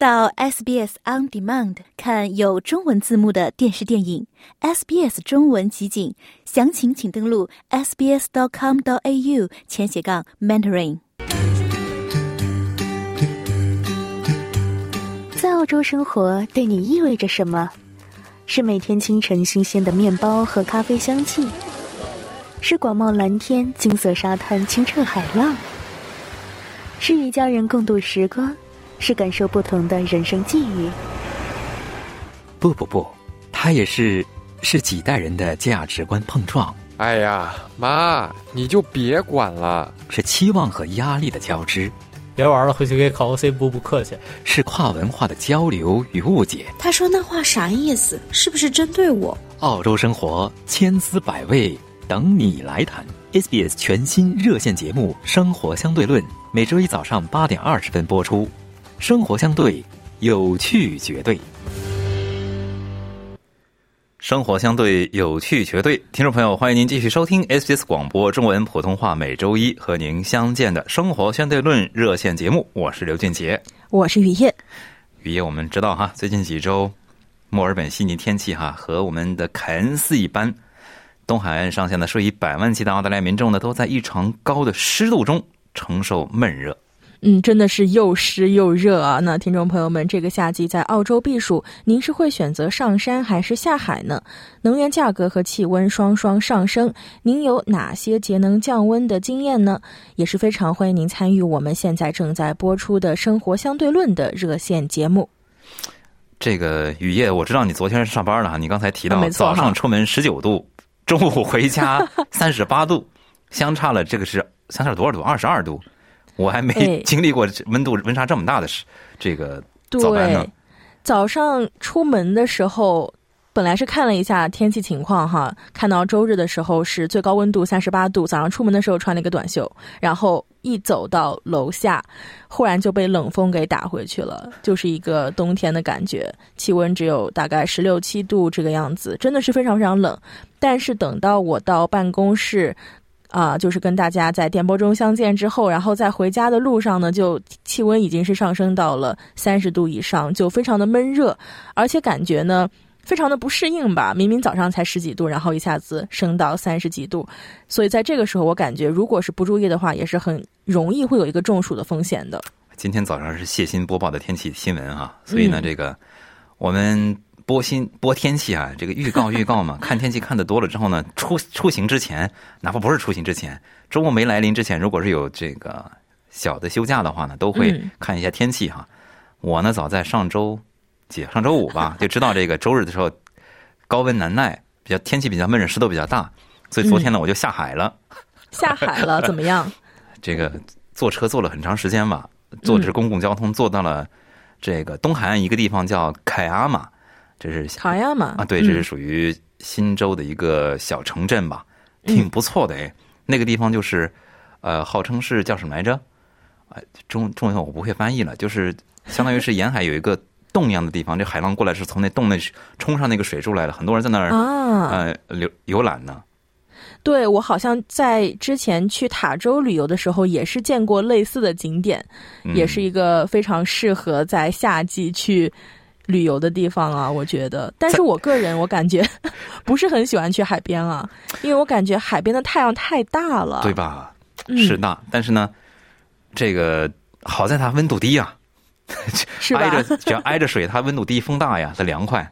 到 SBS On Demand 看有中文字幕的电视电影，SBS 中文集锦，详情请登录 sbs.com.au 前斜杠 mentoring。在澳洲生活对你意味着什么？是每天清晨新鲜的面包和咖啡香气，是广袤蓝天、金色沙滩、清澈海浪，是与家人共度时光，是感受不同的人生际遇。不不不，它也是是几代人的价值观碰撞，哎呀，妈，你就别管了。是期望和压力的交织，别玩了，回去给考个 C 补补课去。是跨文化的交流与误解。他说那话啥意思？是不是针对我？澳洲生活千滋百味，等你来谈。SBS 全新热线节目《生活相对论》，每周一早上八点二十分播出。生活相对，有趣绝对。生活相对有趣绝对，听众朋友，欢迎您继续收听 SBS 广播中文普通话每周一和您相见的生活相对论热线节目，我是刘俊杰。我是雨夜，雨夜，我们知道哈，最近几周墨尔本、悉尼天气哈和我们的凯恩斯一般，东海岸上下的数以百万计的澳大利亚民众呢都在异常高的湿度中承受闷热。嗯，真的是又湿又热啊！那听众朋友们，这个夏季在澳洲避暑，您是会选择上山还是下海呢？能源价格和气温双双上升，您有哪些节能降温的经验呢？也是非常欢迎您参与我们现在正在播出的《生活相对论》的热线节目。这个雨夜，我知道你昨天是上班了哈，你刚才提到早上出门十九度，中午回家三十八度，相差了这个是相差了多少度？二十二度，我还没哎经历过这温度温差这么大的事，这个早班呢对，早上出门的时候，本来是看了一下天气情况哈，看到周日的时候是最高温度三十八度，早上出门的时候穿了一个短袖，然后一走到楼下，忽然就被冷风给打回去了，就是一个冬天的感觉，气温只有大概十六七度这个样子，真的是非常非常冷。但是等到我到办公室。啊、就是跟大家在电波中相见之后，然后在回家的路上呢，就气温已经是上升到了三十度以上，就非常的闷热，而且感觉呢非常的不适应吧。明明早上才十几度，然后一下子升到三十几度，所以在这个时候，我感觉如果是不注意的话，也是很容易会有一个中暑的风险的。今天早上是谢鑫播报的天气新闻啊，所以呢，嗯这个我们播新播天气啊，这个预告预告嘛，看天气看的多了之后呢，出出行之前，哪怕不是出行之前，周末没来临之前，如果是有这个小的休假的话呢，都会嗯看一下天气哈。我呢，早在上周几上周五吧，就知道这个周日的时候高温难耐，比较天气比较闷热，湿度比较大，所以昨天呢，我就下海了。下海了 怎么样？这个坐车坐了很长时间吧，坐的是公共交通，坐到了这个东海岸一个地方叫凯阿玛，这是卡亚嘛？啊，对，这是嗯属于新州的一个小城镇吧，挺不错的哎。那个地方就是，呃，号称是叫什么来着？啊，中中文我不会翻译了，就是相当于是沿海有一个洞一样的地方，这海浪过来是从那洞那冲上那个水柱来的，很多人在那儿、啊，呃游游览呢。对我好像在之前去塔州旅游的时候，也是见过类似的景点，嗯也是一个非常适合在夏季去旅游的地方啊，我觉得。但是我个人我感觉 不是很喜欢去海边啊，因为我感觉海边的太阳太大了，对吧？嗯是大，但是呢，这个好在它温度低呀、是吧挨？着只要挨着水，它温度低，风大呀，它凉快，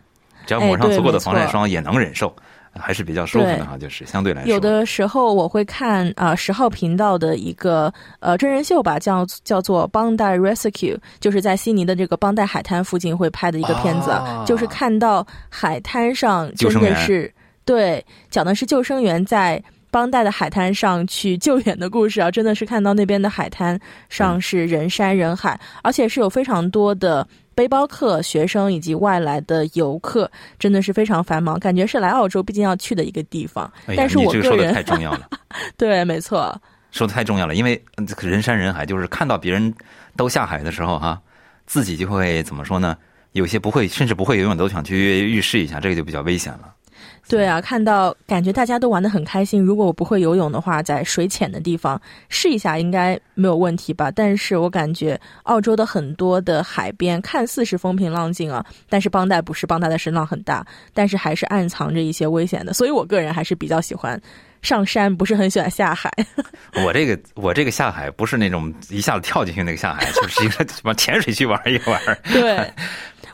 只要抹上足够的防晒霜也能忍受，还是比较舒服的哈。就是相对来说，有的时候我会看啊十、号频道的一个呃真人秀吧，叫叫做《邦代 Rescue》，就是在悉尼的这个邦代海滩附近会拍的一个片子，啊就是看到海滩上真的是对讲的是救生员在。邦代的海滩上去救援的故事啊，真的是看到那边的海滩上是人山人海，而且是有非常多的背包客、学生以及外来的游客，真的是非常繁忙，感觉是来澳洲必定要去的一个地方。哎，但是你这个说的我个人太重要了，对，没错，说的太重要了，因为人山人海，就是看到别人都下海的时候哈、自己就会怎么说呢？有些不会，甚至不会游泳，都想去浴室一下，这个就比较危险了。对啊，看到感觉大家都玩的很开心。如果我不会游泳的话，在水浅的地方试一下应该没有问题吧？但是我感觉澳洲的很多的海边看似是风平浪静啊，但是邦代不是，邦代的声浪很大，但是还是暗藏着一些危险的。所以我个人还是比较喜欢上山，不是很喜欢下海。我这个我这个下海不是那种一下子跳进去那个下海，就是一个什么潜水去玩一玩。对。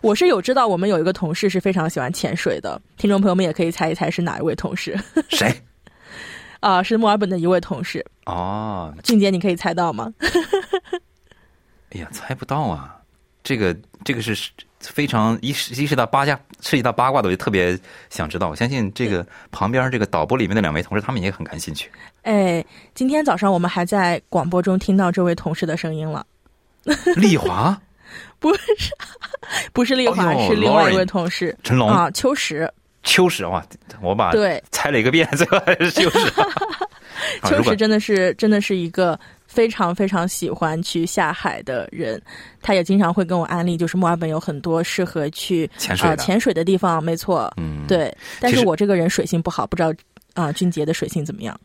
我是有知道，我们有一个同事是非常喜欢潜水的。听众朋友们也可以猜一猜是哪一位同事？谁？啊，是墨尔本的一位同事。哦，俊杰，你可以猜到吗？哎呀，猜不到啊！这个这个是非常一一是到八卦涉及到八卦的，我就特别想知道。我相信这个旁边这个导播里面的两位同事，他们也很感兴趣。哎，今天早上我们还在广播中听到这位同事的声音了。丽华。不是，不是丽华，是另外一位同事陈龙啊，秋实，秋实哇，我把对猜了一个遍，最后还是秋实。秋实真的是真的是一个非常非常喜欢去下海的人，他也经常会跟我安利，就是墨尔本有很多适合去潜水潜水的地方，没错，嗯，对。但是我这个人水性不好，不知道啊，俊杰的水性怎么样？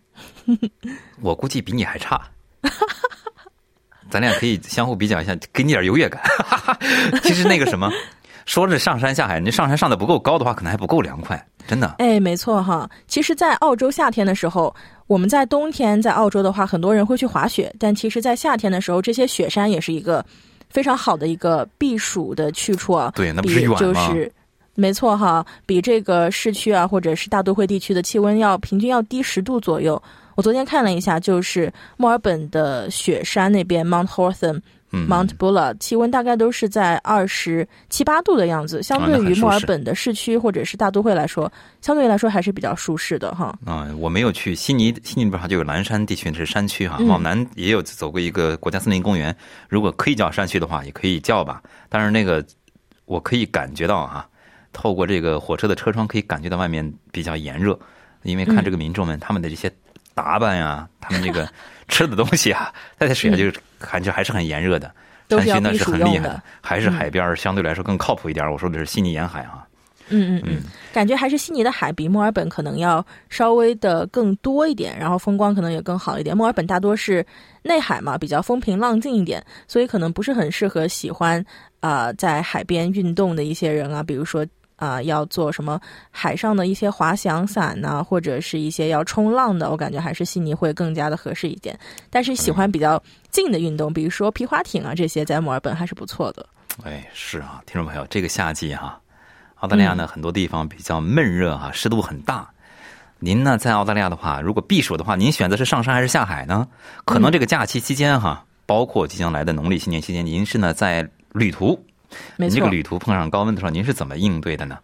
我估计比你还差。咱俩可以相互比较一下，给你点优越感。其实那个什么，说是上山下海，你上山上的不够高的话，可能还不够凉快，真的。哎，没错哈。其实，在澳洲夏天的时候，我们在冬天在澳洲的话，很多人会去滑雪，但其实，在夏天的时候，这些雪山也是一个非常好的一个避暑的去处啊。对，那不是远吗？没错哈，比这个市区啊，或者是大都会地区的气温要平均要低十度左右。我昨天看了一下，就是墨尔本的雪山那边，Mount Horton、Mount Buller，气温大概都是在二十七八度的样子，相对于墨尔本的市区或者是大都会来说，相对来说还是比较舒适的哈。啊，我没有去悉尼，悉尼那边就有蓝山地区是山区哈，往南也有走过一个国家森林公园，如果可以叫山区的话，也可以叫吧。但是那个我可以感觉到哈，透过这个火车的车窗可以感觉到外面比较炎热，因为看这个民众们他们的这些。打扮呀，他们这个 吃的东西啊，在在水下就是感觉还是很炎热的。山区那是很厉害的，还是海边相对来说更靠谱一点。我说的是悉尼沿海啊。嗯嗯嗯，感觉还是悉尼的海比墨尔本可能要稍微的更多一点，然后风光可能也更好一点。墨尔本大多是内海嘛，比较风平浪静一点，所以可能不是很适合喜欢啊在海边运动的一些人啊，比如说。啊，要做什么海上的一些滑翔伞呐，或者是一些要冲浪的，我感觉还是悉尼会更加的合适一点。但是喜欢比较近的运动，比如说皮划艇啊这些，在墨尔本还是不错的。哎，是啊，听众朋友，这个夏季哈，澳大利亚呢很多地方比较闷热哈，湿度很大。您呢在澳大利亚的话，如果避暑的话，您选择是上山还是下海呢？可能这个假期期间哈，包括即将来的农历新年期间，您是呢在旅途。您这个旅途碰上高温的时候，您是怎么应对的呢？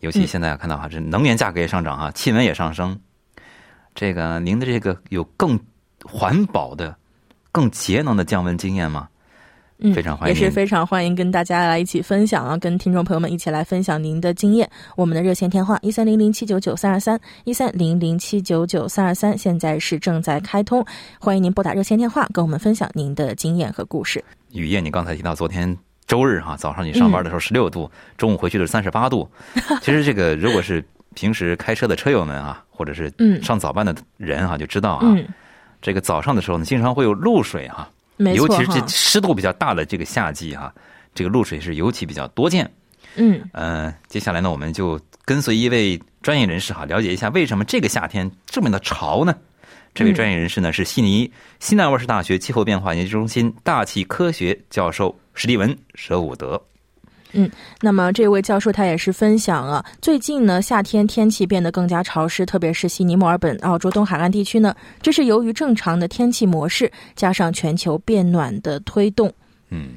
尤其现在看到哈，这能源价格也上涨哈，气温也上升，这个您的这个有更环保的、更节能的降温经验吗？嗯，非常欢迎，也是非常欢迎跟大家来一起分享啊，跟听众朋友们一起来分享您的经验。我们的热线电话一三零零七九九三二三一三零零七九九三二三，现在是正在开通，欢迎您拨打热线电话，跟我们分享您的经验和故事。雨夜，你刚才提到昨天。周日哈，早上你上班的时候十六度，中午回去的三十八度。其实这个如果是平时开车的车友们啊，或者是上早班的人哈，就知道啊，这个早上的时候呢，经常会有露水哈，尤其是这湿度比较大的这个夏季哈，这个露水是尤其比较多见。嗯，呃，接下来呢，我们就跟随一位专业人士哈，了解一下为什么这个夏天这么的潮呢？这位专业人士呢是悉尼西南威尔士大学气候变化研究中心大气科学教授史蒂文·舍伍德。嗯，那么这位教授他也是分享了最近呢夏天天气变得更加潮湿，特别是悉尼、墨尔本、澳洲东海岸地区呢，这是由于正常的天气模式加上全球变暖的推动。嗯，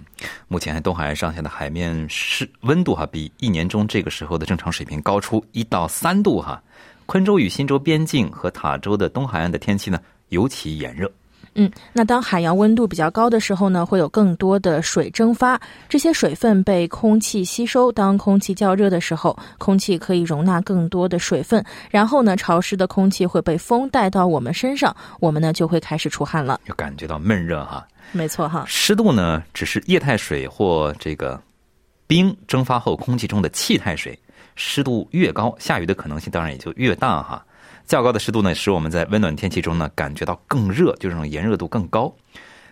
目前东海岸上下的海面是温度哈比一年中这个时候的正常水平高出一到三度哈。昆州与新州边境和塔州的东海岸的天气呢，尤其炎热。嗯，那当海洋温度比较高的时候呢，会有更多的水蒸发，这些水分被空气吸收。当空气较热的时候，空气可以容纳更多的水分，然后呢，潮湿的空气会被风带到我们身上，我们呢就会开始出汗了，就感觉到闷热哈。没错哈，湿度呢只是液态水或这个冰蒸发后空气中的气态水。湿度越高，下雨的可能性当然也就越大哈。较高的湿度呢，使我们在温暖天气中呢感觉到更热，就是这种炎热度更高。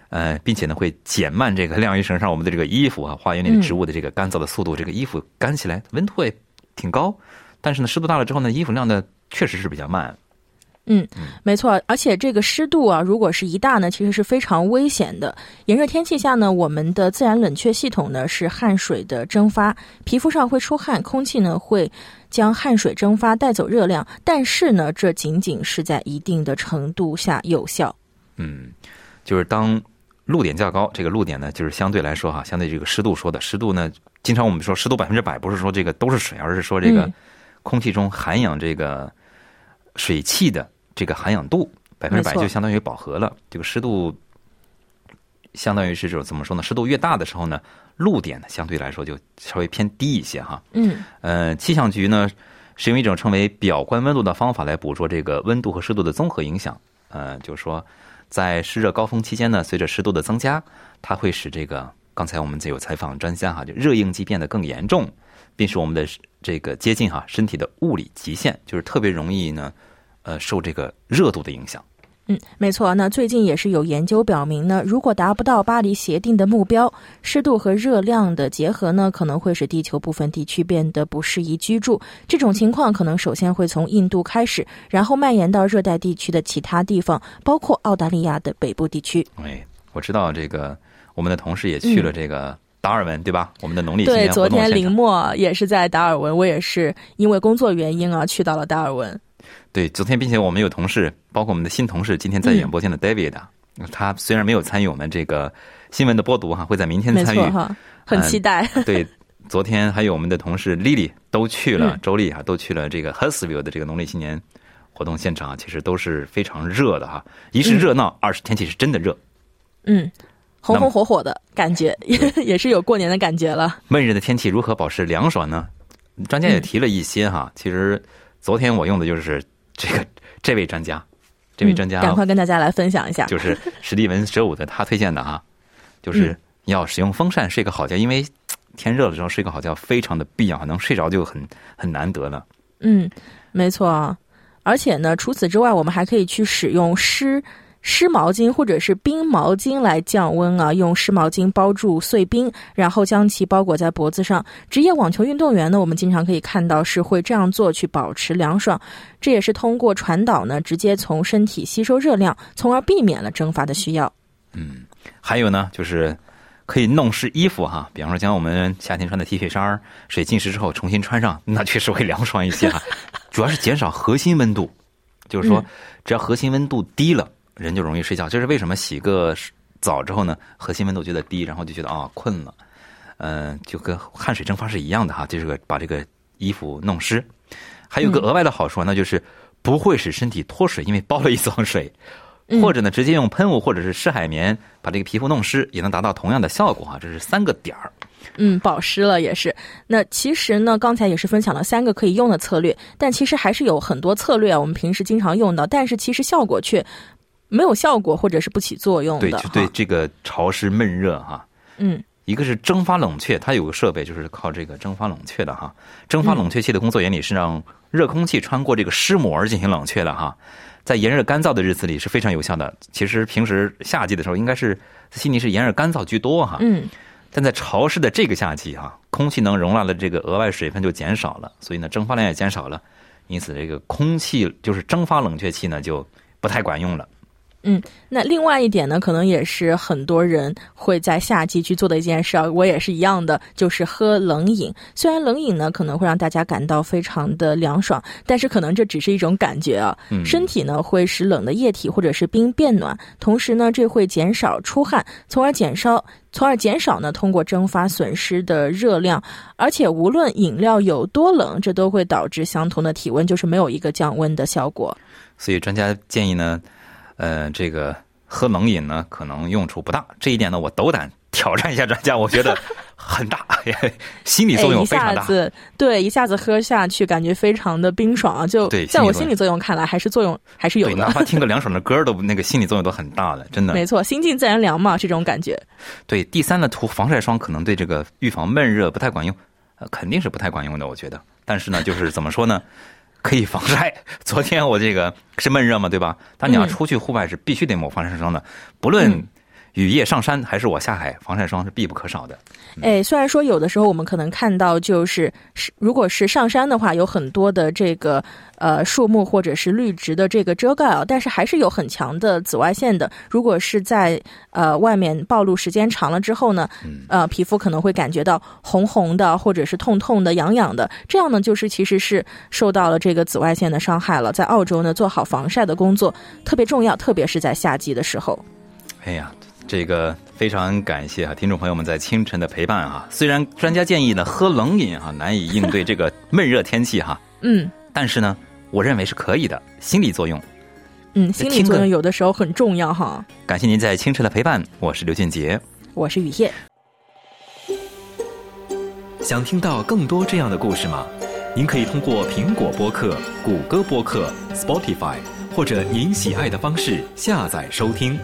呃，并且呢会减慢这个晾衣绳上我们的这个衣服啊，花园里的植物的这个干燥的速度，这个衣服干起来温度会挺高，但是呢湿度大了之后呢，衣服晾的确实是比较慢。嗯，没错，而且这个湿度啊，如果是一大呢，其实是非常危险的。炎热天气下呢，我们的自然冷却系统呢是汗水的蒸发，皮肤上会出汗，空气呢会将汗水蒸发带走热量，但是呢，这仅仅是在一定的程度下有效。嗯，就是当露点较高，这个露点呢，就是相对来说哈，相对这个湿度说的湿度呢，经常我们说湿度百分之百，不是说这个都是水，而是说这个空气中含氧这个。水汽的这个含氧度百分之百就相当于饱和了，这个湿度相当于是这种怎么说呢？湿度越大的时候呢，露点呢相对来说就稍微偏低一些哈。嗯。呃，气象局呢使用一种称为表观温度的方法来捕捉这个温度和湿度的综合影响。呃，就是说在湿热高峰期间呢，随着湿度的增加，它会使这个刚才我们就有采访专家哈，就热应激变得更严重。并使我们的这个接近哈身体的物理极限，就是特别容易呢，呃，受这个热度的影响。嗯，没错。那最近也是有研究表明呢，如果达不到巴黎协定的目标，湿度和热量的结合呢，可能会使地球部分地区变得不适宜居住。这种情况可能首先会从印度开始，然后蔓延到热带地区的其他地方，包括澳大利亚的北部地区。哎，我知道这个，我们的同事也去了这个。达尔文对吧？我们的农历对，昨天林默也是在达尔文，我也是因为工作原因啊，去到了达尔文。对，昨天并且我们有同事，包括我们的新同事，今天在演播间的 David，他虽然没有参与我们这个新闻的播读哈，会在明天参与哈，很期待。对，昨天还有我们的同事 Lily 都去了，周丽哈都去了这个 Hurstville 的这个农历新年活动现场，其实都是非常热的哈，一是热闹，二是天气是真的热。嗯。红红火火的感觉，也也是有过年的感觉了。闷热的天气如何保持凉爽呢？专家也提了一些哈。其实昨天我用的就是这个这位专家，这位专家赶快跟大家来分享一下。就是史蒂文舍伍的他推荐的啊，就是要使用风扇睡个好觉，因为天热的时候睡个好觉非常的必要，能睡着就很很难得了。嗯，没错。而且呢，除此之外，我们还可以去使用湿。湿毛巾或者是冰毛巾来降温啊，用湿毛巾包住碎冰，然后将其包裹在脖子上。职业网球运动员呢，我们经常可以看到是会这样做去保持凉爽，这也是通过传导呢，直接从身体吸收热量，从而避免了蒸发的需要。嗯，还有呢，就是可以弄湿衣服哈，比方说将我们夏天穿的 T 恤衫水浸湿之后重新穿上，那确实会凉爽一些哈。主要是减少核心温度，就是说只要核心温度低了。人就容易睡觉，这是为什么？洗个澡之后呢，核心温度觉得低，然后就觉得啊困了，嗯，就跟汗水蒸发是一样的哈，就是个把这个衣服弄湿。还有个额外的好处，那就是不会使身体脱水，因为包了一层水。或者呢，直接用喷雾或者是湿海绵把这个皮肤弄湿，也能达到同样的效果哈。这是三个点儿。嗯，保湿了也是。那其实呢，刚才也是分享了三个可以用的策略，但其实还是有很多策略啊，我们平时经常用到，但是其实效果却。没有效果或者是不起作用的，对，就对这个潮湿闷热哈。嗯，一个是蒸发冷却，它有个设备就是靠这个蒸发冷却的哈。蒸发冷却器的工作原理是让热空气穿过这个湿膜进行冷却的哈。在炎热干燥的日子里是非常有效的。其实平时夏季的时候，应该是悉尼是炎热干燥居多哈。嗯，但在潮湿的这个夏季哈，空气能容纳的这个额外水分就减少了，所以呢蒸发量也减少了，因此这个空气就是蒸发冷却器呢就不太管用了。嗯，那另外一点呢，可能也是很多人会在夏季去做的一件事啊，我也是一样的，就是喝冷饮。虽然冷饮呢可能会让大家感到非常的凉爽，但是可能这只是一种感觉啊。嗯，身体呢会使冷的液体或者是冰变暖，同时呢这会减少出汗，从而减少，从而减少呢通过蒸发损失的热量。而且无论饮料有多冷，这都会导致相同的体温就是没有一个降温的效果。所以专家建议呢。呃，这个喝冷饮呢，可能用处不大。这一点呢，我斗胆挑战一下专家，我觉得很大，心理作用非常大。对，一下子喝下去，感觉非常的冰爽啊！就在我心理作用看来，还是作用还是有的。哪怕听个凉爽的歌都那个心理作用都很大的，真的。没错，心静自然凉嘛，这种感觉。对，第三呢，涂防晒霜可能对这个预防闷热不太管用。呃肯定是不太管用的，我觉得。但是呢，就是怎么说呢，可以防晒。昨天我这个是闷热嘛，对吧？但你要嗯出去户外是必须得抹防晒霜的，不论嗯雨夜上山还是我下海，防晒霜是必不可少的。哎，虽然说有的时候我们可能看到，就是是如果是上山的话，有很多的这个呃树木或者是绿植的这个遮盖啊，但是还是有很强的紫外线的。如果是在呃外面暴露时间长了之后呢，呃皮肤可能会感觉到红红的，或者是痛痛的、痒痒的，这样呢就是其实是受到了这个紫外线的伤害了。在澳洲呢，做好防晒的工作特别重要，特别是在夏季的时候。哎呀，这个非常感谢啊，听众朋友们在清晨的陪伴啊。虽然专家建议呢喝冷饮啊难以应对这个闷热天气哈，嗯但是呢，我认为是可以的，心理作用。嗯，心理作用有的时候很重要哈。感谢您在清晨的陪伴，我是刘俊杰。我是雨夜。想听到更多这样的故事吗？您可以通过苹果播客、谷歌播客、Spotify 或者您喜爱的方式下载收听。